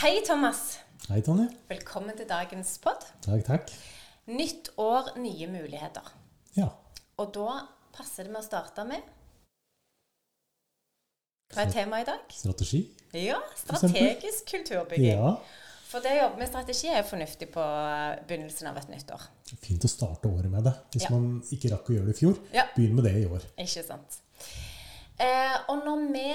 Hei, Thomas. Hei, Tonje. Velkommen til dagens pod. Takk, takk. Nytt år, nye muligheter. Ja. Og da passer det med å starte med Hva er temaet i dag? Strategi. Ja, strategisk kulturbygging. Ja. For det å jobbe med strategi er fornuftig på eh, begynnelsen av et nytt år. Fint å starte året med det. Hvis Ja. man ikke rakk å gjøre det i fjor, Ja. begynn med det i år. Ikke sant? Eh, og når vi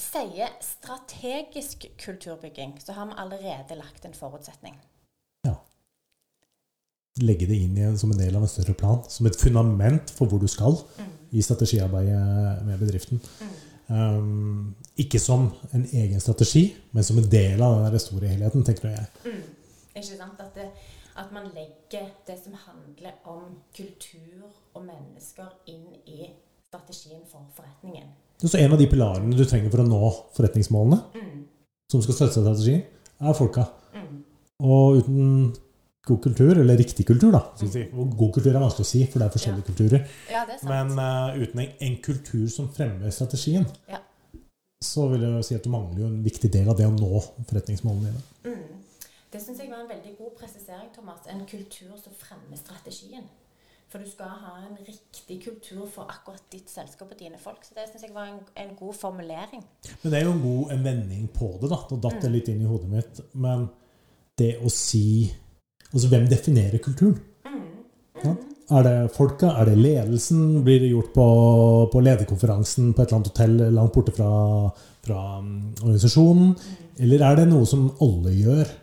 sier strategisk kulturbygging, så har vi allerede lagt en forutsetning. Ja. Legge det inn en- som en del av en større plan. Som et fundament for hvor du skal i strategiarbeidet med bedriften. Um, ikke som en egen strategi, men som en del av den store helheten, tenker jeg. Ikke sant? At, det, at man legger det som handler om kultur og mennesker inn i strategien for forretningen. Så en av de pilarene du trenger for å nå forretningsmålene, som skal støtte strategien, er folka. Og uten god kultur, eller riktig kultur, da. Og God kultur er vanskelig å si, for det er forskjellige kulturer. Ja, er. Men uh, uten en, en kultur som fremmer strategien, Ja. så vil jeg si at du mangler jo en viktig del av det å nå forretningsmålene dine. Mm. Det syns jeg var en veldig god presisering, Thomas. En kultur som fremmer strategien. For du skal ha en riktig kultur for akkurat ditt selskap og dine folk. Så det syns jeg var en, en god formulering. Men det er jo en god en vending på det, da. Nå datt det litt inn i hodet mitt. Men det å si Altså, hvem definerer kulturen? Sant? Er det folka? Er det ledelsen? Blir det gjort på, på lederkonferansen på et eller annet hotell langt borte fra, fra um, organisasjonen? Eller er det noe som alle gjør?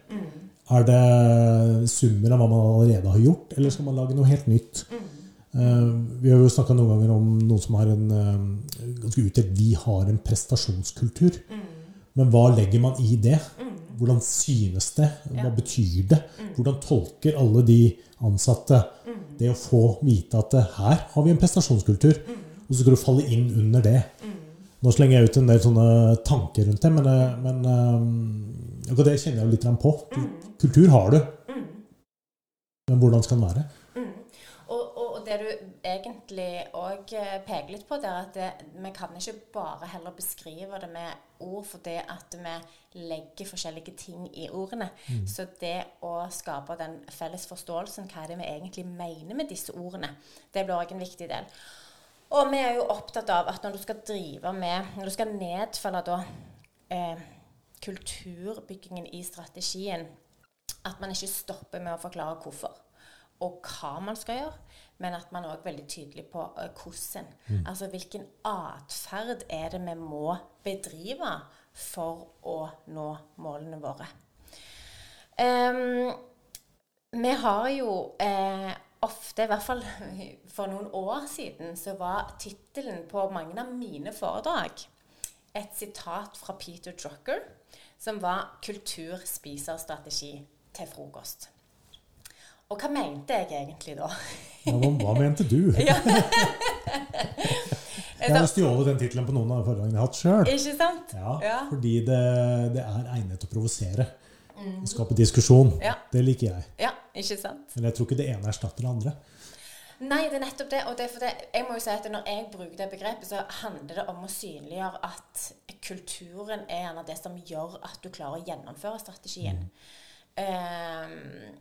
Er det summer av hva man allerede har gjort, eller skal man lage noe helt nytt? Eh, vi har jo snakka noen ganger om noen som har en eh, ganske utdelt Vi har en prestasjonskultur. Men hva legger man i det? Hvordan synes det? Hva betyr det? Hvordan tolker alle de ansatte det å få vite at eh, her har vi en prestasjonskultur, og så skal du falle inn under det? Nå slenger jeg ut en del sånne tanker rundt det, men, eh, men um, det kjenner jeg jo litt på. Kultur har du, men hvordan skal den være? Og, og, og det du egentlig òg peker litt på, det er at det, vi kan ikke bare heller beskrive det med ord for det at vi legger forskjellige ting i ordene. Så det å skape den felles forståelsen, hva er det vi egentlig mener med disse ordene, det blir òg en viktig del. Og vi er jo opptatt av at når du skal drive med Når du skal nedfelle da eh, kulturbyggingen i strategien, at man ikke stopper med å forklare hvorfor og hva man skal gjøre, men at man er også veldig tydelig på eh, hvordan. Altså hvilken atferd er det vi må bedrive for å nå målene våre. Um, vi har jo eh, ofte, i hvert fall for noen år siden, så var tittelen på mange av mine foredrag et sitat fra Peter Drucker, som var 'Kultur spiser strategi til frokost'. Og hva mente jeg egentlig da? Ja, hva, mente du? Jeg har stjålet den tittelen på noen av foredragene jeg har hatt sjøl. Ja, Ja. fordi det, det er egnet til å provosere. Skape diskusjon. Ja. Det liker jeg. Ja, ikke sant? Men jeg tror ikke det ene erstatter det andre. Nei, det er nettopp det. Og det er for det, jeg må jo si at når jeg bruker det begrepet, så handler det om å synliggjøre at kulturen er gjerne det som gjør at du klarer å gjennomføre strategien. Ehm,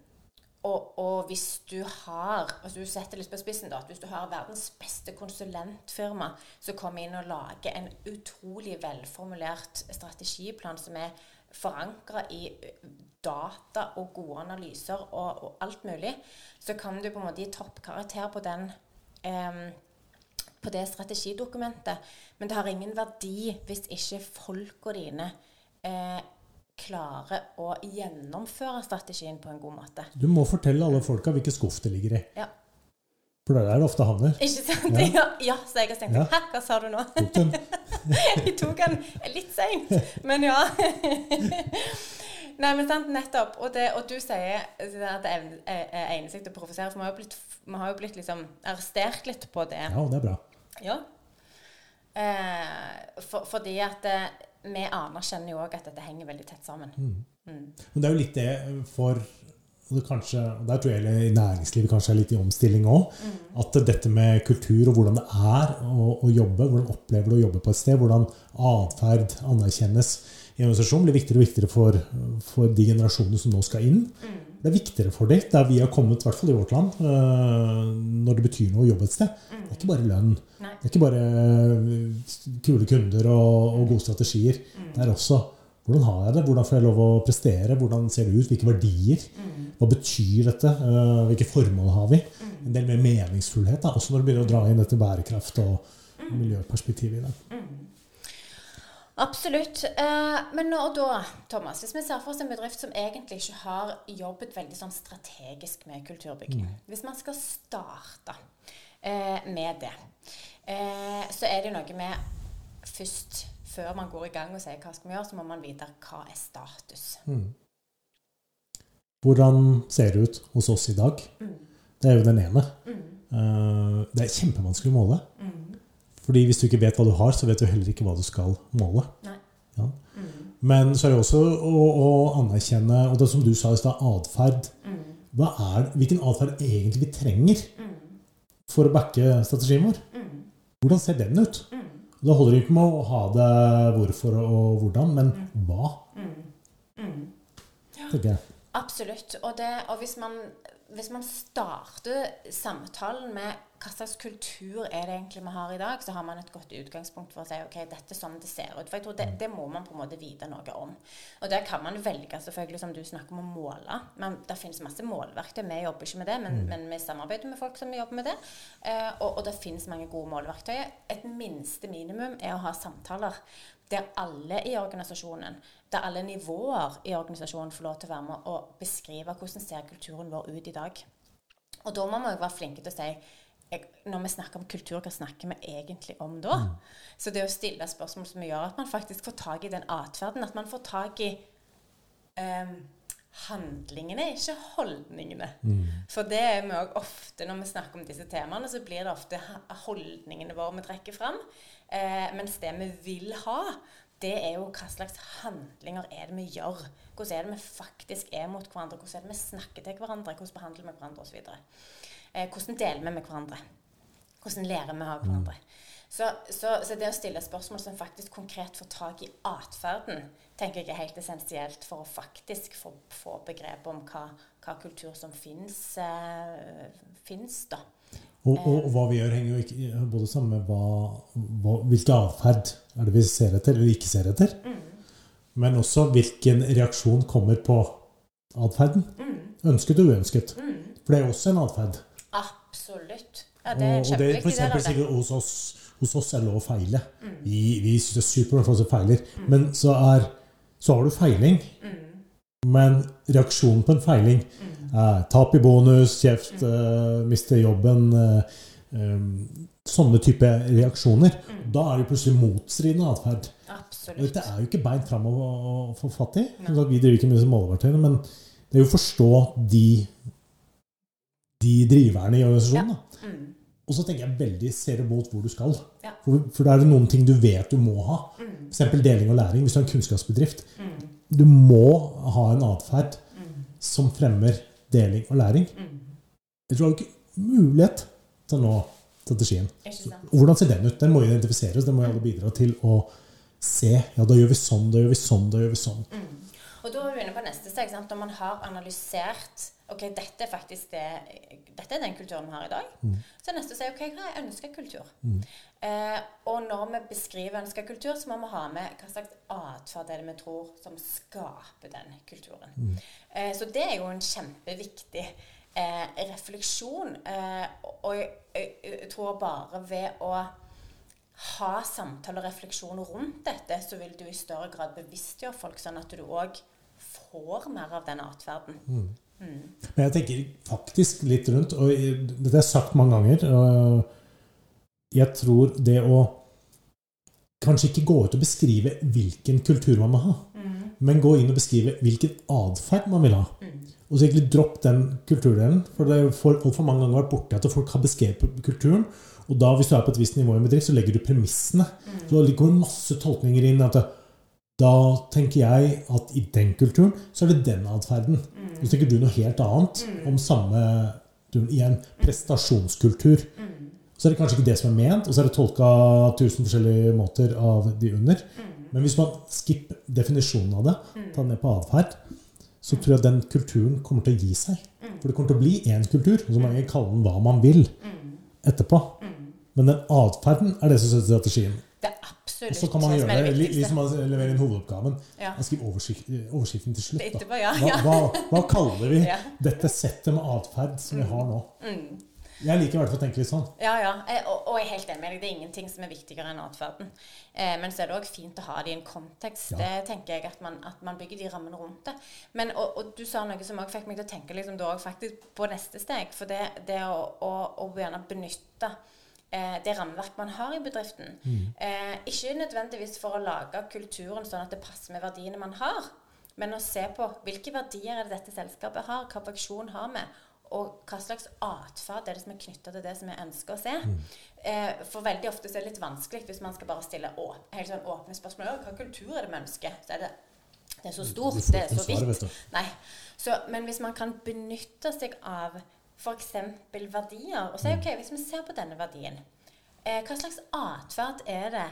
og, og hvis du har altså du setter litt på spissen da, at hvis du har verdens beste konsulentfirma som kommer inn og lager en utrolig velformulert strategiplan som er forankra i data og gode analyser og, og alt mulig, så kan du på en måte gi toppkarakter på den em, på det strategidokumentet. Men det har ingen verdi hvis ikke folka dine eh, klarer å gjennomføre strategien på en god måte. Du må fortelle alle folka hvilken skuff det ligger i. Ja. For det er der det ofte havner. Ikke sant? Ja, ja så jeg har tenkt Ja. Hæ, hva sa du nå? Tok den. Jeg tok den litt seint, men ja. Nei, men sant, nettopp. Og, det, og du sier at det er- er egner seg til å provosere, for vi har jo blitt, har jo blitt liksom arrestert litt på det. Ja, og det er bra. Ja. Eh, for, fordi at eh, vi anerkjenner jo òg at dette henger veldig tett sammen. Men det er jo litt det for og det kanskje, og Der tror jeg i næringslivet kanskje er litt i omstilling òg. At dette med kultur og hvordan det er å, å jobbe, hvordan opplever du å jobbe på et sted, hvordan atferd anerkjennes, i organisasjonen blir viktigere og viktigere for, for de generasjonene som nå skal inn. Det er viktigere for dem der vi har kommet, i hvert fall i vårt land, øh, når det betyr noe å jobbe et sted. Det er ikke bare lønn. Nei. Det er ikke bare øh, kule kunder og, og gode strategier. Det er også hvordan har jeg det, hvordan får jeg lov å prestere, hvordan ser det ut, hvilke verdier. Hva betyr dette, øh, hvilke formål har vi? En del mer meningsfullhet, da, også når du begynner å dra inn dette bærekraft og miljøperspektivet i det. Absolutt. Eh, men nå og da, Thomas, hvis vi ser for oss en bedrift som egentlig ikke har jobbet veldig sånn strategisk med kulturbygging Hvis man skal starte eh, med det, eh, så er det noe med først før man går i gang og sier hva skal vi gjøre, så må man vite hva er status. Hvordan ser det ut hos oss i dag? Det er jo den ene. Eh, Det er kjempevanskelig å måle. Fordi hvis du ikke vet hva du har, så vet du heller ikke hva du skal måle. Ja. Men så er det også å, å anerkjenne, og det som du sa i stad, atferd. Er, hvilken atferd egentlig vi trenger for å backe strategien vår? Hvordan ser den ut? Da holder det ikke med å ha det hvorfor og hvordan, men hva? tenker jeg. Absolutt. Og, det, og hvis, man, hvis man starter samtalen med hva slags kultur er det egentlig vi har i dag, så har man et godt utgangspunkt for å si ok, dette er sånn det ser ut. For jeg tror det, det må man på en måte vite noe om. Og der kan man velge, selvfølgelig, som du snakker om, å måle. Men det finnes masse målverktøy. Vi jobber ikke med det, men, men vi samarbeider med folk som jobber med det. Eh, og, og det finnes mange gode målverktøy. Et minste minimum er å ha samtaler der alle i organisasjonen, der alle nivåer i organisasjonen får lov til å være med og beskrive hvordan ser kulturen vår ut i dag. Og da må vi være flinke til å si jeg, når vi snakker om kultur, hva snakker vi egentlig om da? Så det å stille spørsmål som gjør at man faktisk får tak i den atferden, at man får tak i um, handlingene, ikke holdningene. For det er vi òg ofte når vi snakker om disse temaene, så blir det ofte holdningene våre vi trekker fram. Eh, mens det vi vil ha, det er jo hva slags handlinger er det vi gjør. Hvordan er det vi faktisk er mot hverandre? Hvordan er det vi snakker til hverandre? Hvordan behandler vi hverandre osv. Eh, hvordan deler vi med hverandre? Hvordan lærer vi av hverandre? Så, så, så det å stille spørsmål som faktisk konkret får tak i atferden, tenker jeg er helt essensielt for å faktisk få, få begrep om hva, hva kultur som fins, eh, finnes, da. Og, og, og hva vi gjør, henger jo ikke både sammen med hva, hva, hvilken atferd er det vi ser etter eller ikke ser etter, men også hvilken reaksjon kommer på atferden. Ønsket og uønsket. For det er også en atferd. Ja, det er Og, og det, for eksempel, sikkert hos oss, hos oss er det lov å feile. Vi, vi syns det er supert for oss feiler. Mm. Men så, er, så har du feiling. Men reaksjonen på en feiling er tap i bonus, kjeft, eh, miste jobben eh, eh, Sånne type reaksjoner. Da er det plutselig motstridende atferd. Dette er jo ikke beint fram å, få fatt i. Vi driver ikke med måleverktøyene, men det er jo å forstå de, de driverne i organisasjonen. da. Mm. Og så tenker jeg veldig ser du mot hvor du skal. Ja. For, for da er det noen ting du vet du må ha. Mm. F.eks. deling og læring. Hvis du har en kunnskapsbedrift. Du må ha en atferd Mm. som fremmer deling og læring. Ellers har du ikke mulighet til å nå strategien. Og hvordan ser den ut? Den må identifiseres. Den må alle bidra til å se. Ja, da gjør vi sånn, da gjør vi sånn, da gjør vi sånn. Og da er vi inne på steg. Sant? Når man har analysert ok, dette er faktisk det, dette er den kulturen vi har i dag, så er neste å si ok, hva er ønska kultur? Eh, og når vi beskriver ønska kultur, så må vi ha med hva slags atferd er det vi tror som skaper den kulturen. Eh, så det er jo en kjempeviktig eh, refleksjon. Eh, og jeg, jeg, jeg tror bare ved å ha samtale og refleksjon rundt dette, så vil du i større grad bevisstgjøre folk, sånn at du òg får mer av den atferden. Men jeg tenker faktisk litt rundt, og dette jeg sagt mange ganger Jeg tror det å kanskje ikke gå ut og beskrive hvilken kultur man må ha, men gå inn og beskrive hvilken atferd man vil ha. Og så egentlig dropp den kulturdelen. For det er jo for, mange ganger vært borte at folk har beskrevet kulturen. Og da, hvis du er på et visst nivå i en bedrift, så legger du premissene. Så det går masse tolkninger inn. at det, da tenker jeg at i den kulturen så er det den atferden. Så tenker du noe helt annet om samme du, Igjen prestasjonskultur. Så er det kanskje ikke det som er ment, og så er det tolka tusen forskjellige måter av de under. Men hvis man skipper definisjonen av det, tar den ned på atferd, så tror jeg den kulturen kommer til å gi seg. For det kommer til å bli én kultur, og så må man kalle den hva man vil etterpå. Men den atferden er det som setter strategien. Absolutt Og så kan man gjøre det det liksom man leverer inn hovedoppgaven. Ja. Man skriver oversikt, overskriften til slutt. Etterpå, ja. Hva, hva, hva kaller vi dette settet med atferd som vi har nå? Jeg liker i hvert fall å tenke litt sånn. Ja, ja. Og, og jeg er helt enig med deg. Det er ingenting som er viktigere enn atferden. Eh, men så er det òg fint å ha det i en kontekst. Ja. Det tenker jeg at man, at man bygger de rammene rundt det. Men, og, og du sa noe som også fikk meg til å tenke liksom, på neste steg. For det, det å, å, å gjerne benytte eh, det rammeverket man har i bedriften. Eh, ikke nødvendigvis for å lage kulturen sånn at det passer med verdiene man har, men å se på hvilke verdier er det dette selskapet har, hva funksjon har vi, og hva slags atferd er det som er knytta til det som vi ønsker å se. Eh, for veldig ofte så er det litt vanskelig hvis man skal bare stille å, helt sånn åpne spørsmål. Hva kultur er det vi ønsker? Så er det, det er så stort, det er så vidt. Nei. Så, men hvis man kan benytte seg av f.eks. verdier, og si Mm. OK, hvis vi ser på denne verdien, eh, hva slags atferd er det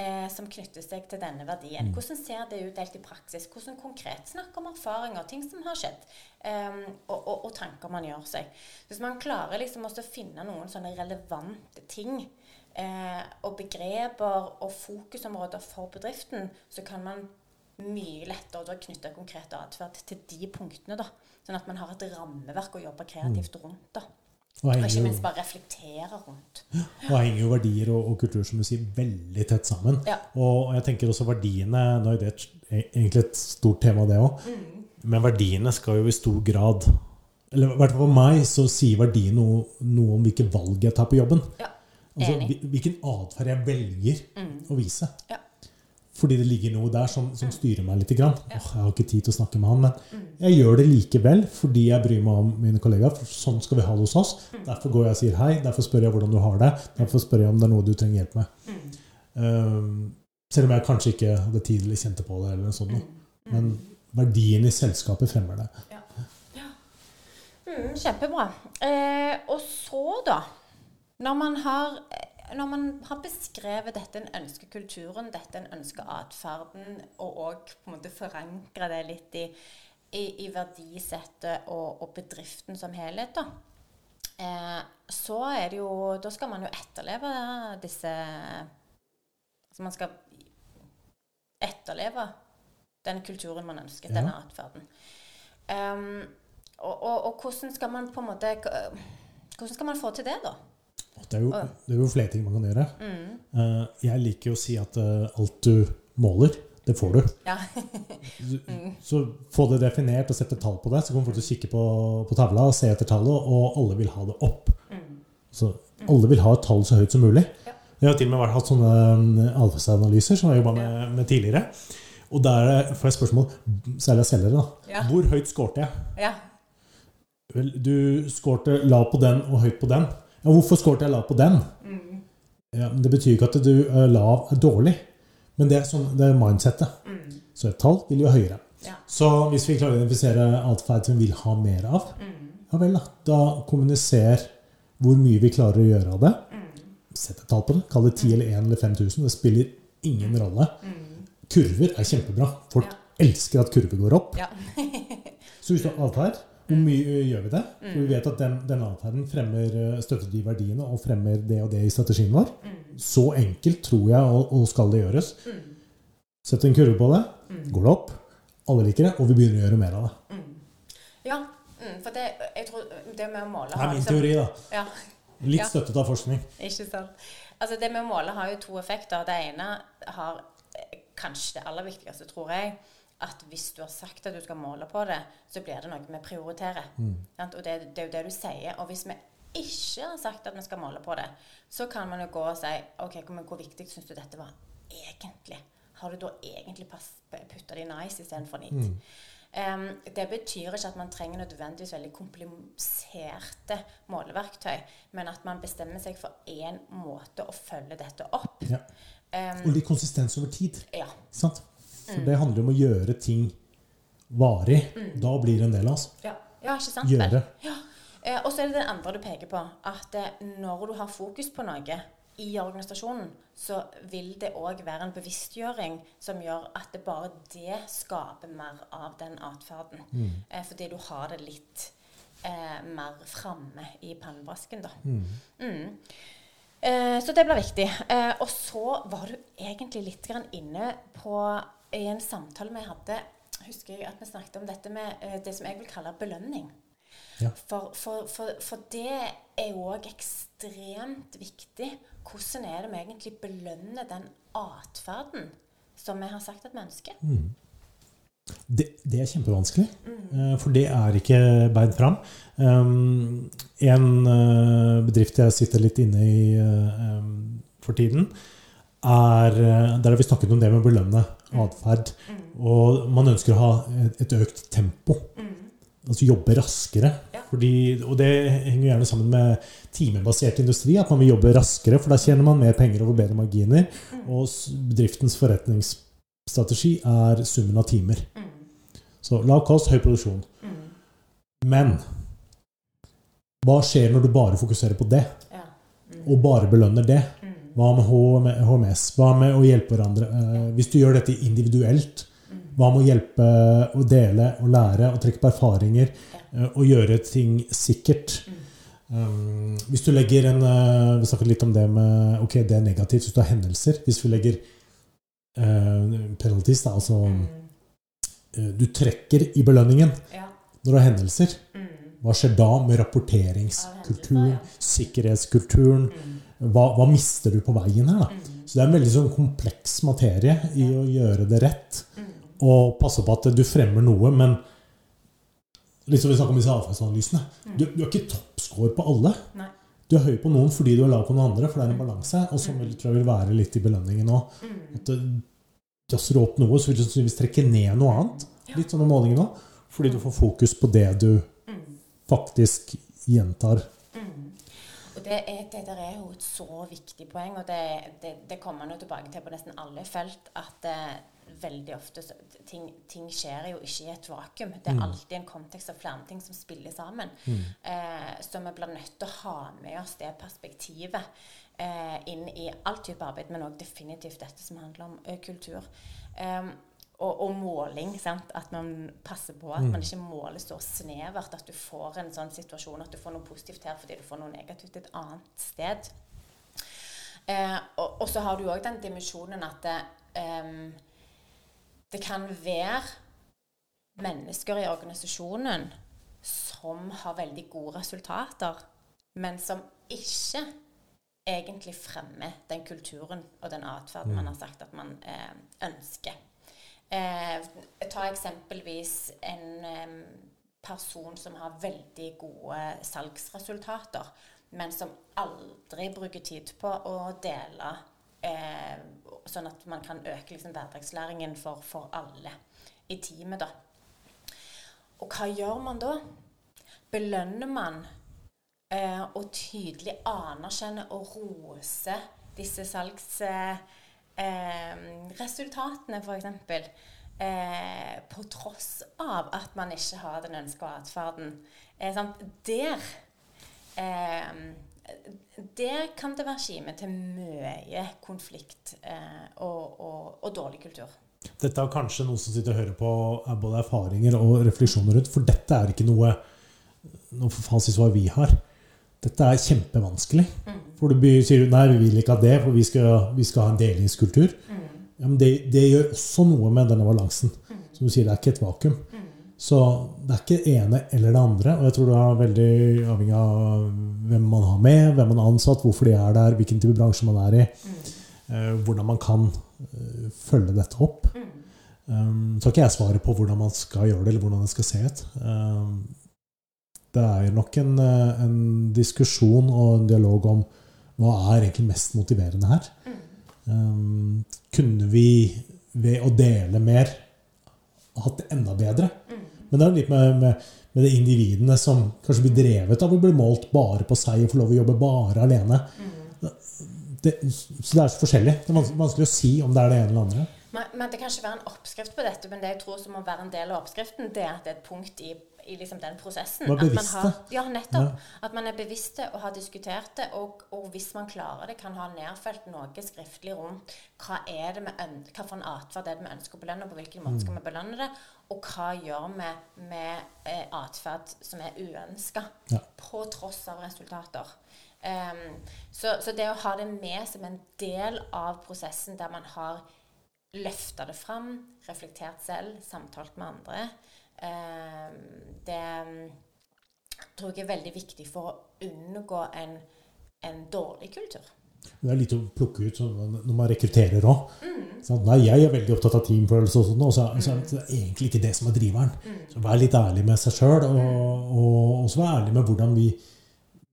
eh, som knytter seg til denne verdien? Mm. Hvordan ser det ut helt i praksis? Hvordan konkret snakker om erfaringer, ting som har skjedd, eh, og, og, og tanker man gjør seg? Hvis man klarer liksom også å finne noen sånne relevante ting eh, og begreper og fokusområder for bedriften, så kan man mye lettere da knytte konkret atferd til de punktene. da, Sånn at man har et rammeverk å jobbe kreativt rundt. da. Og Og ikke minst bare reflektere rundt. og henger jo verdier og, og kultur som du sier, veldig tett sammen. Ja. Og, jeg tenker også verdiene Nå er det egentlig et stort tema, det òg. Mm. Men verdiene skal jo i stor grad Eller i hvert fall for meg så sier verdiene noe, noe om hvilke valg jeg tar på jobben. Ja, Altså enig. Altså hvilken atferd jeg velger å vise. Ja. Fordi det ligger noe der som, som styrer meg litt. Grann. Ja. Åh, jeg har ikke tid til å snakke med han, men jeg gjør det likevel fordi jeg bryr meg om mine kollegaer. For sånn skal vi ha det hos oss. Derfor går jeg og sier hei. Derfor spør jeg hvordan du har det. Derfor spør jeg om det er noe du trenger hjelp med. Um, selv om jeg kanskje ikke hadde tid eller kjente på det. eller noe sånt. Men verdien i selskapet fremmer det. Mm, kjempebra. Eh, og så, da Når man har når man har beskrevet dette en ønsker kulturen, dette en ønsker atferden, og òg på en måte forankre det litt i, i, i verdisettet og, og bedriften som helhet, da, eh, så er det jo Da skal man jo etterleve disse Altså man skal etterleve den kulturen man ønsker, Ja. denne atferden. Um, og, og, og hvordan skal man på en måte Hvordan skal man få til det, da? Det er jo, det er jo flere ting man kan gjøre. Mm. Uh, jeg liker jo å si at uh, alt du måler, det får du. Ja. mm. Så få det definert og sette tall på det, så kommer folk til å kikke på, på tavla og se etter tallet, og alle vil ha det opp. Så alle vil ha et tall så høyt som mulig. Ja. Jeg har til og med hatt sånne um, alfaanalyser som jeg jobba med, med tidligere. Og der eh, får jeg spørsmål, særlig av selgere, da. Ja. Hvor høyt skårte jeg? ja. Vel, du skårte lav på den og høyt på den. Ja, hvorfor skårte jeg lav på den? Mm. Ja, det betyr ikke at du er lav er dårlig, men det er, sånn, det er mindsettet. Mm. Så et tall vil jo høyere. Ja. Så hvis vi klarer å identifisere atferd som vi vil ha mer av, Mm. ja vel, da. Da kommuniser hvor mye vi klarer å gjøre av det. Mm. Sett et tall på det. Kall det 10 eller 1 eller 5000. Det spiller ingen rolle. Kurver er kjempebra. Folk. Ja. elsker at kurver går opp. ja. Så hvis du har atferd, hvor mye gjør vi det? For Mm. vi vet at den, den atferden fremmer, eh, støtter de verdiene og fremmer det og det i strategien vår. Mm. Så enkelt tror jeg og, og skal det gjøres. Sett en kurve på det. Mm. Går det opp? Alle liker det, og vi begynner å gjøre mer av det. ja. Mm, for det, jeg tror det med å måle Det er min liksom- teori, da. Ja. Litt støttet av forskning. Ikke sant. Altså Det med å måle har jo to effekter. Det ene har eh, kanskje det aller viktigste, tror jeg, at hvis du har sagt at du skal måle på det, så blir det noe vi prioriterer. Sant? Og det, det er jo det du sier. Og hvis vi ikke har sagt at vi skal måle på det, så kan man jo gå og si OK, men hvor viktig syns du dette var egentlig? Har du da egentlig putta det i nice istedenfor neat? Um, det betyr ikke at man trenger nødvendigvis veldig kompliserte måleverktøy, men at man bestemmer seg for én måte å følge dette opp. Ja. Um, Og litt konsistens over tid. ja. Sant? Mm. For det handler om å gjøre ting varig. Da blir det en del av oss. Ja, ja ikke sant? Gjøre. Ja. Eh, og så er det den andre du peker på. At eh, når du har fokus på noe i organisasjonen så vil det òg være en bevisstgjøring som gjør at det bare det skaper mer av den atferden. Mm. Eh, fordi du har det litt eh, mer framme i pannebrasken, da. Mm. Mm. Eh, så det blir viktig. Eh, og så var du egentlig litt grann inne på i en samtale vi hadde husker jeg at vi snakket om dette med eh, det som jeg vil kalle belønning. Ja. For, for, for, for det er jo òg ekstremt viktig. Hvordan er det vi egentlig belønner den atferden som vi har sagt at vi ønsker? Mm. Det, det er kjempevanskelig, mm. for det er ikke beint fram. Um, en uh, bedrift jeg sitter litt inne i uh, um, for tiden, er eh, Der har vi snakket om det med å belønne atferd. Og man ønsker å ha et, økt tempo. Altså jobbe raskere. Ja. Fordi, og det henger gjerne sammen med timebasert industri. At man vil jobbe raskere, for da tjener man mer penger over bedre marginer. Og bedriftens forretningsstrategi er summen av timer. Så lav kost, høy produksjon. Men hva skjer når du bare fokuserer på det, Ja. og bare belønner det? Hva med HMS? Hva med å hjelpe hverandre? Eh, Hvis du gjør dette individuelt, hva med å hjelpe og dele og lære og trekke på erfaringer eh, og gjøre ting sikkert? Um, hvis du legger en eh, Vi snakket litt om det med Ok, det er negativt hvis du har hendelser. Hvis vi legger penalties, da, altså eh, Du trekker i belønningen når du har hendelser. Mm. Hva skjer da med rapporteringskulturen, sikkerhetskulturen? Hva, hva mister du på veien her, da? Så det er en veldig sånn kompleks materie i å gjøre det rett. Og passe på at du fremmer noe, men litt som vi snakket om disse avfallsanalysene. Du, du er ikke toppscore på alle. Nei. Du er høy på noen fordi du er lav på noen andre, for det er en balanse. Og sånn tror jeg vil være litt i belønningen nå. At jazzer du opp noe, så vil du sannsynligvis trekke ned noe annet. Litt sånn med målingen òg. Fordi du får fokus på det du faktisk gjentar. Og det, er, det der er jo et så viktig poeng, og det, det, det kommer man jo tilbake til på nesten alle felt, at eh, veldig ofte så, ting, ting skjer jo ikke i et vakuum. Det er alltid en kontekst av flere ting som spiller sammen. Eh, så vi blir nødt til å ha med oss det perspektivet eh, inn i all type arbeid, men òg definitivt dette som handler om kultur. Um, og, og måling. Sant? At man passer på at man ikke måler så snevert at du får en sånn situasjon at du får noe positivt her fordi du får noe negativt et annet sted. Eh, og, og så har du òg den dimensjonen at det, um, det kan være mennesker i organisasjonen som har veldig gode resultater, men som ikke egentlig fremmer den kulturen og den atferden man har sagt at man eh, ønsker. Eh, ta eksempelvis en person som har veldig gode salgsresultater, men som aldri bruker tid på å dele, eh, sånn at man kan øke liksom, hverdagslæringen for, for alle i teamet. da. Og hva gjør man da? Belønner man eh, og tydelig anerkjenner og roser disse salgsresultatene, f.eks. Eh, på tross av at man ikke har den ønska atferden. Eh? Der eh, Der kan det være kime til mye konflikt eh, og, og, og dårlig kultur. Dette er kanskje noe som sitter og hører på, er både erfaringer og refleksjoner rundt, for dette er ikke noe noe fasitsvar vi har. Dette er kjempevanskelig. For du sier nei, vi vil ikke ha det, for vi skal, vi skal ha en delingskultur. Ja, men det, det gjør også noe med denne balansen. Som du sier, det er ikke et vakuum. Så det er ikke det ene eller det andre. Og jeg tror det er veldig avhengig av hvem man har med, hvem man har ansatt, hvorfor de er der, hvilken type bransje man er i. eh, hvordan man kan eh, følge dette opp. Um, så har ikke jeg svaret på hvordan man skal gjøre det, eller hvordan det skal se ut. Um, det er nok en, eh, en diskusjon og en dialog om hva er egentlig mest motiverende her. Um, kunne vi ved å dele mer hatt det enda bedre? Men det er litt med, med, med de individene som kanskje blir drevet av å bli målt bare på seg og få lov å jobbe bare alene. Det, så det er så forskjellig. Det er vanskelig, vanskelig å si om det er det ene eller andre. Men, men Det kan ikke være en oppskrift på dette, men det jeg tror som må være en del av oppskriften, det er at det er et punkt i i liksom den prosessen. Var At man bevisste. har, ja, nettopp. Ja. At man er bevisste og har diskutert det, og, og hvis man klarer det, kan ha nedfelt noe skriftlig rundt hva er det vi hva for en atferd er det vi ønsker å belønne, og på hvilken måte skal vi belønne det, og hva gjør vi med eh, atferd som er uønska, Ja. på tross av resultater. Um, så, så det å ha det med som en del av prosessen der man har løfta det fram, reflektert selv, samtalt med andre, det mm, tror jeg er veldig viktig for å unngå en, en dårlig kultur. Det er litt å plukke ut sånn når man rekrutterer òg. Mm. Nei, jeg er veldig opptatt av teamfølelse og sånn, og så, så er det egentlig ikke det som er driveren. Mm. Så vær litt ærlig med seg sjøl, og, og også vær ærlig med hvordan vi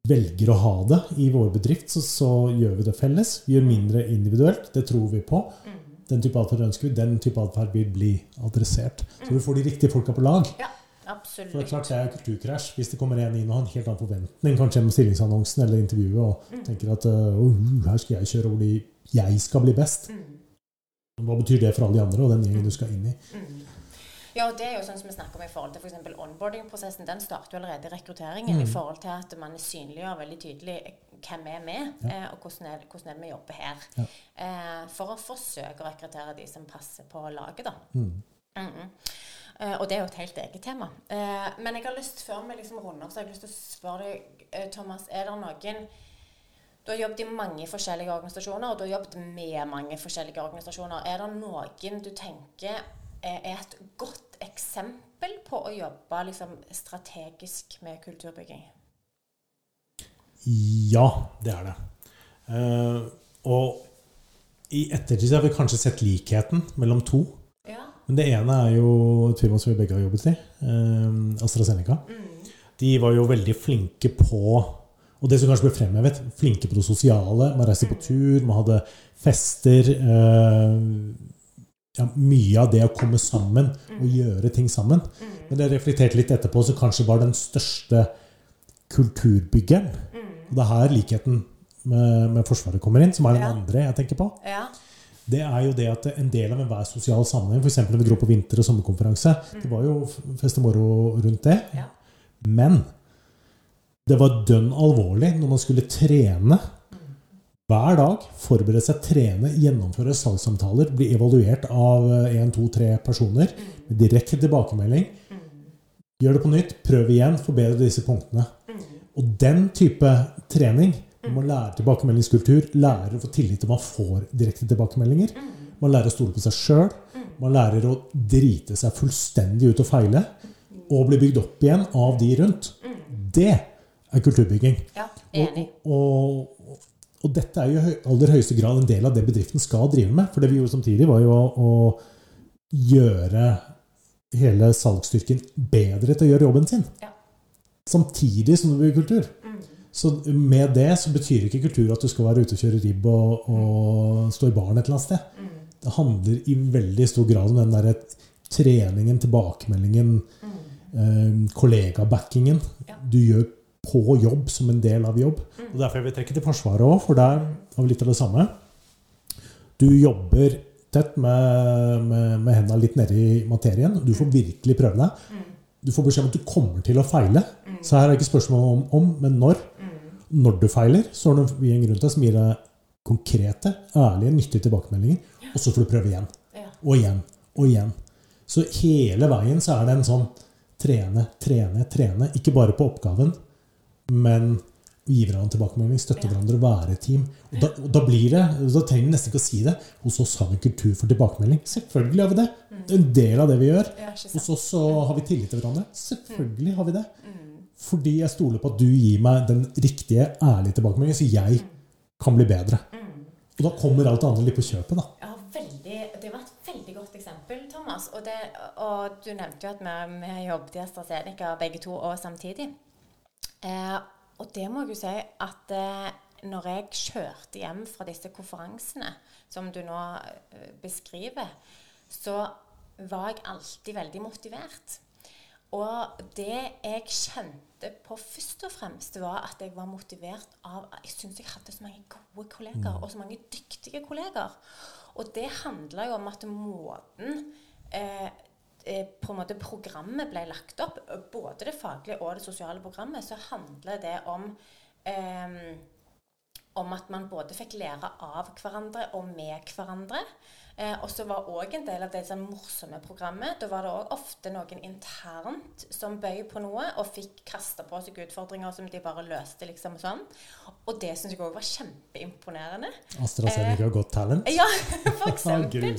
velger å ha det i vår bedrift. Så, så gjør vi det felles. Vi gjør mindre individuelt. Det tror vi på. Mm. Den type atferd ønsker vi. Den type atferd vil bli adressert. Så du får de riktige folka på lag. Ja, absolutt. For det er klart det er kulturkrasj hvis det kommer en inn og har en helt annen forventning kanskje med stillingsannonsen eller intervjuet og Mm. tenker at uh, her skal jeg kjøre fordi jeg skal bli best. Mm. Hva betyr det for alle de andre og den gjengen du skal inn i? Mm. Ja, og det er jo sånn som vi snakker om i forhold til f.eks. onboarding-prosessen. Den starter jo allerede i rekrutteringen Mm. i forhold til at man synliggjør veldig tydelig hvem er vi, Ja. eh, og hvordan er, hvordan er det vi jobber her. Ja. Eh, for å forsøke å rekruttere de som passer på laget, da. Mm. Mm -mm. og det er jo et helt eget tema. Men jeg har lyst, før vi liksom runder så jeg har lyst til å spørre deg, Thomas, er det noen Du har jobbet i mange forskjellige organisasjoner, og du har jobbet med mange forskjellige organisasjoner. Er det noen du tenker er er et godt eksempel på å jobbe liksom, strategisk med kulturbygging? Ja, det er det. Uh, og i ettertid har vi kanskje sett likheten mellom to. Ja. Men det ene er jo et firma som vi begge har jobbet i, uh, AstraZeneca. Mm. De var jo veldig flinke på Og det som kanskje ble fremhevet, flinke på det sosiale. Man reiste på tur, man hadde fester. Uh, ja, mye av det å komme sammen og gjøre ting sammen. Mm. Men det reflekterte litt etterpå, så kanskje var den største kulturbyggeren. Mm. Og det er her likheten med, med Forsvaret kommer inn, som er den andre jeg tenker på. Ja. Det er jo det at en del av enhver sosial sammenheng, f.eks. når vi dro på vinter- og sommerkonferanse, det var jo fest og moro rundt det. Ja. Men det var dønn alvorlig når man skulle trene hver dag, forberede seg, trene, gjennomføre salgssamtaler, bli evaluert av én, to, tre personer med direkte tilbakemelding. Gjør det på nytt, prøv igjen, forbedre disse punktene. Og den type trening man lærer tilbakemeldingskultur, lærer å få tillit til man får direkte tilbakemeldinger. Man lærer å stole på seg sjøl. Man lærer å drite seg fullstendig ut og feile. Og bli bygd opp igjen av de rundt. Det er kulturbygging. ja. Enig. og, og, og dette er jo i aller høyeste grad en del av det bedriften skal drive med. For det vi gjorde samtidig, var jo å, å gjøre hele salgsstyrken bedre til å gjøre jobben sin. Ja. Samtidig som du blir kultur. Mm. Så med det så betyr ikke kultur at du skal være ute og kjøre ribb og, og stå i baren et eller annet sted. Mm. Det handler i veldig stor grad om den derre treningen, tilbakemeldingen, eh, kollegabackingen du gjør på jobb som en del av jobb. Og Derfor vil jeg trekke til Forsvaret òg, for der har vi litt av det samme. Du jobber tett med, med, med hendene litt nedi materien. Du får virkelig prøve deg. Du får beskjed om at du kommer til å feile. Så her er det ikke spørsmålet om, om, men når. Når du feiler, så har du en rundt deg som gir deg konkrete, ærlige, nyttige tilbakemeldinger. Og så får du prøve igjen. Ja. Og igjen. Og igjen. Så hele veien så er det en sånn trene, trene, trene. Ikke bare på oppgaven, men gi hverandre tilbakemelding, støtte hverandre, være et team. Og da, og da blir det, da trenger vi nesten ikke å si det. Hos oss har vi en kultur for tilbakemelding. Selvfølgelig har vi det. Det er en del av det vi gjør. Hos oss så har vi tillit til hverandre. Selvfølgelig har vi det. Mm. Fordi jeg stoler på at du gir meg den riktige, ærlige tilbakemeldingen, så jeg kan bli bedre. Mm. Og da kommer alt det andre litt på kjøpet, da. Ja, veldig, det var et veldig godt eksempel, Thomas. Og, det, og du nevnte jo at vi, vi jobbet i AstraZeneca begge to og samtidig. Eh, og det må jeg jo si at eh, når jeg kjørte hjem fra disse konferansene, som du nå eh, beskriver, så var jeg alltid veldig motivert. Og det jeg kjente på først og fremst, var at jeg var motivert av Jeg syntes jeg hadde så mange gode kollegaer, og så mange dyktige kolleger. Og det handla jo om at måten eh, på en måte programmet ble lagt opp, både det faglige og det sosiale programmet, så handler det om eh, om at man både fikk lære av hverandre og med hverandre. Eh, og så var òg en del av det sånn morsomme programmet Da var det òg ofte noen internt som bøy på noe og fikk kasta på seg utfordringer som de bare løste, liksom sånn. Og det syns jeg òg var kjempeimponerende. AstraZeneca eh, godt Talent? Ja, for eksempel.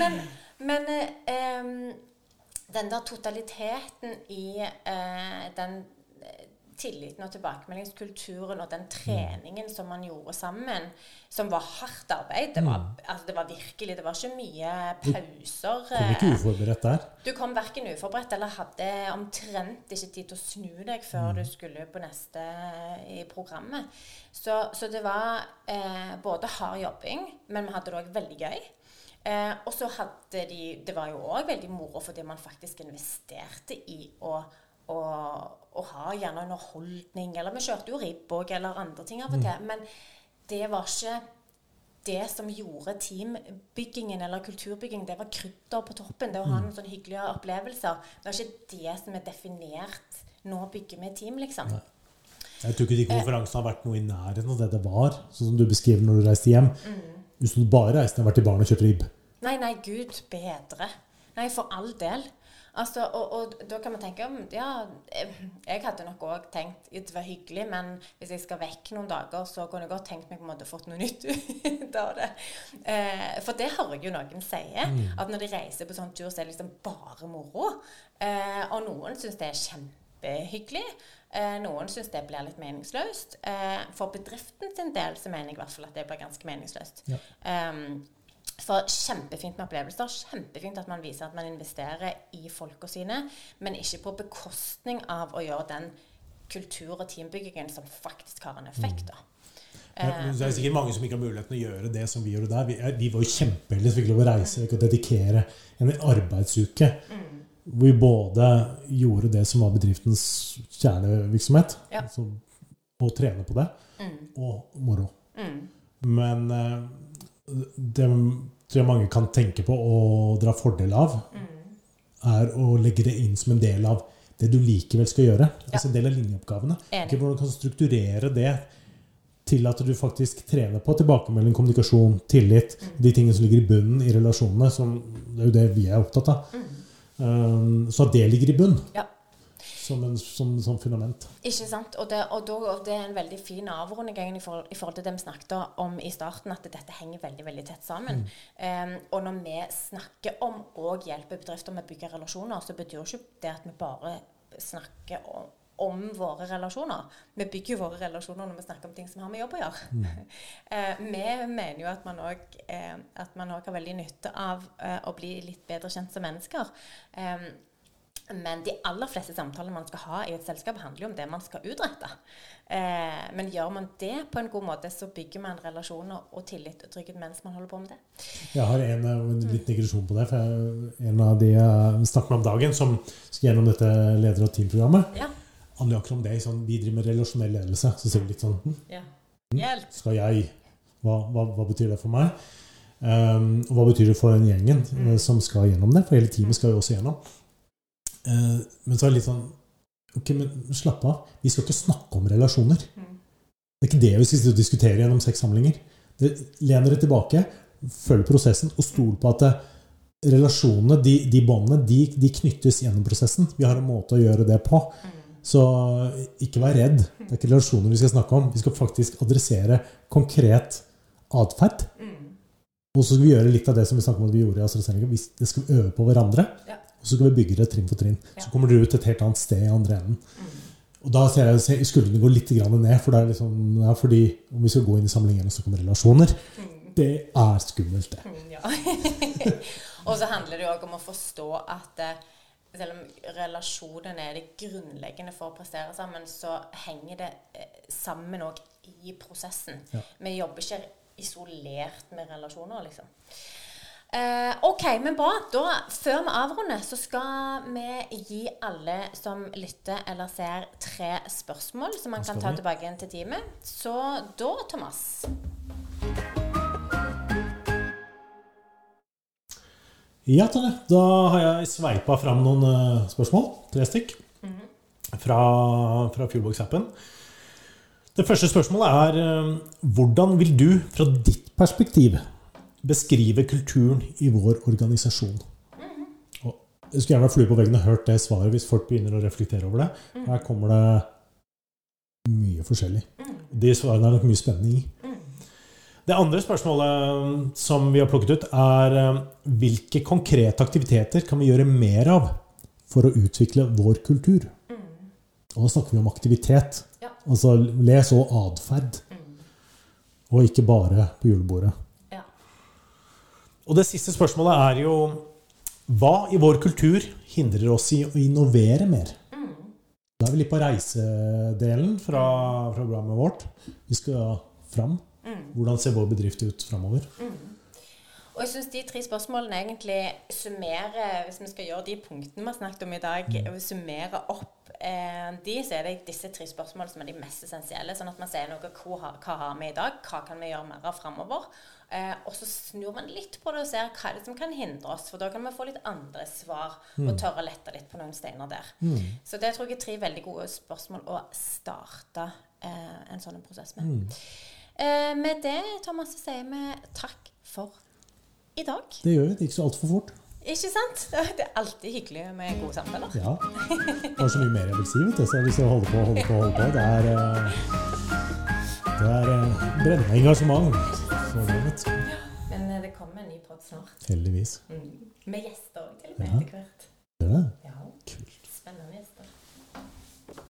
men, men eh, den der totaliteten i eh, den tilliten og tilbakemeldingskulturen og den treningen som man gjorde sammen, som var hardt arbeid. Det var, mm. altså det var virkelig Det var ikke mye pauser. Du kom ikke eh, uforberedt der? Du kom verken uforberedt eller hadde omtrent ikke tid til å snu deg før mm. du skulle på neste i programmet. Så, så det var eh, både hard jobbing, men vi hadde det òg veldig gøy. Eh, og så hadde de Det var jo òg veldig moro fordi man faktisk investerte i å å, å ha gjerne underholdning. Eller vi kjørte jo ribb òg, eller andre ting av og til. Mm. Men det var ikke det som gjorde teambyggingen eller kulturbyggingen. det var krydder på toppen. Det å ha mm. noen sånne hyggelige opplevelser. Det var ikke det som er definert Nå bygger vi team, liksom. Nei. Jeg tror ikke de konferansene har vært noe i nærheten av det det var, sånn som du beskriver når du reiste hjem. Mm. Hvis du bare reiste og vært i baren og kjørt ribb. Nei, nei, gud bedre. Nei, for all del. Altså, og, og, da kan man tenke om Ja, jeg hadde nok òg tenkt det var hyggelig, men hvis jeg skal vekk noen dager, så kunne jeg godt tenkt meg på en måte fått noe nytt ut av det. Eh, for det hører jeg jo noen si. Mm. At når de reiser på sånn tur, så er det liksom bare moro. Eh, og noen syns det er kjempehyggelig. Eh, noen syns det blir litt meningsløst. Eh, for bedriften sin del så mener jeg i hvert fall at det blir ganske meningsløst. Ja. Um, for kjempefint med opplevelser. Kjempefint at man viser at man investerer i folka sine, men ikke på bekostning av å gjøre den kultur- og teambyggingen som faktisk har en effekt. da. Men, det er sikkert mange som ikke har muligheten å gjøre det som vi gjorde der. Vi, vi var jo kjempeheldige som fikk lov å reise og dedikere en arbeidsuke. Mm. Hvor vi både gjorde det som var bedriftens kjernevirksomhet, ja. altså å trene på det, mm. og moro. Mm. Men eh, det tror jeg mange kan tenke på å dra fordel av, mm. er å legge det inn som en del av det du likevel skal gjøre. Ja. Altså en del av linjeoppgavene. Ikke hvordan du kan strukturere det til at du faktisk trener på tilbakemelding, kommunikasjon, tillit. Mm. De tingene som ligger i bunnen i relasjonene. Som, det er jo det vi er opptatt av. Mm. Um, så det ligger i bunn. Ja som, en, som, som fundament. Ikke sant. Og det, og, da, og det, er en veldig fin avrunding i i forhold, til det vi snakket om i starten, at dette henger veldig veldig tett sammen. Mm. Um, og når vi snakker om å hjelpe bedrifter med å bygge relasjoner, så betyr jo ikke det at vi bare snakker om om våre relasjoner. Vi bygger jo våre relasjoner når vi snakker om ting som har med jobb å gjøre. Mm. eh, vi mener jo at man òg eh, har veldig nytte av eh, å bli litt bedre kjent som mennesker. Men de aller fleste samtalene man skal ha i et selskap, handler jo om det man skal utrette. Eh, men gjør man det på en god måte, så bygger man relasjoner og tillit og trygghet mens man holder på med det. Jeg har en, eh, en liten digresjon på det. for En av de jeg snakker med om dagen, som skal gjennom dette leder- og teamprogrammet, ja. Handler akkurat om det. Sånn, vi driver med relasjonell ledelse. Så sier vi litt sånn hm, ja. hm, Skal jeg hva, hva, hva, betyr det for meg? Um, og hva betyr det for den gjengen mm. som skal gjennom det? For hele teamet skal jo også gjennom. Uh, men så er det litt sånn Ok, men slapp av. Vi skal ikke snakke om relasjoner. Mm. Det er ikke det vi skal diskutere gjennom seks samlinger. Len dere tilbake, følg prosessen, og stol på at det, relasjonene, de, de båndene, de, de, knyttes gjennom prosessen. Vi har en måte å gjøre det på. Mm. Så ikke vær redd. Det er ikke relasjoner vi skal snakke om. Vi skal faktisk adressere konkret atferd. Mm. Og så skal vi gjøre litt av det som vi snakket om at vi gjorde i AstraZeneca. Det skal vi øve på hverandre. Og så skal vi bygge det trinn for trinn. Så kommer dere ut et helt annet sted i andre enden. Mm. Og da ser jeg skuldrene går litt ned, for det er liksom, ja, fordi om vi skal gå inn i samlingen, og så kommer relasjoner mm. Det er skummelt, det. Ja. og så handler det òg om å forstå at eh, selv om relasjonen er det grunnleggende for å prestere sammen, så henger det eh, sammen òg i prosessen. Ja. Vi jobber ikke isolert med relasjoner, liksom. Eh, OK, men bra. Da, før vi avrunder, så skal vi gi alle som lytter eller ser, tre spørsmål som man kan ta tilbake igjen til teamet. Så da, Thomas Ja, Tonje. Da har jeg sveipa fram noen eh, spørsmål. Tre stykk. Fra, fra Fuelbox-appen. Det første spørsmålet er eh, hvordan vil du, fra ditt perspektiv, beskrive kulturen i vår organisasjon? Og jeg skulle gjerne vært flue på veggen og hørt det svaret hvis folk begynner å reflektere over det. Her kommer det mye forskjellig. De svarene er nok mye spennende i. Det andre spørsmålet som vi har plukket ut, er eh, hvilke konkrete aktiviteter kan vi gjøre mer av for å utvikle vår kultur? Og da snakker vi om aktivitet. Ja. Altså les og atferd. Og ikke bare på julebordet. Ja. Og det siste spørsmålet er jo hva i vår kultur hindrer oss i å innovere mer? Da er vi litt på reisedelen fra, fra programmet vårt. Vi skal fram. Hvordan ser vår bedrift ut framover? Og jeg syns de tre spørsmålene egentlig summerer Hvis vi skal gjøre de punktene vi har snakket om i dag, og summere opp eh, de, så er det disse tre spørsmålene som er de mest essensielle. Sånn at man sier noe hva, hva har vi i dag, hva kan vi gjøre mer av framover? Eh, og så snur man litt på det og ser hva er det som kan hindre oss. For da kan vi få litt andre svar og tørre å lette litt på noen steiner der. Så det tror jeg er tre veldig gode spørsmål å starte eh, en sånn prosess med. Eh, med det, Thomas, så sier vi takk for i dag. Det gjør vi. Det gikk så altfor fort. Ikke sant? Det er alltid hyggelig med gode samtaler. Ja. Det var så mye mer jeg vil si, vet du. Så jeg har lyst til å holde på, holde på, holde på. Det er, eh, det er eh, brennende engasjement. Så det vet du. Men eh, det kommer en ny pod snart. Heldigvis. Med gjester òg, til og med Ja. etter hvert. Det? Ja. Kult.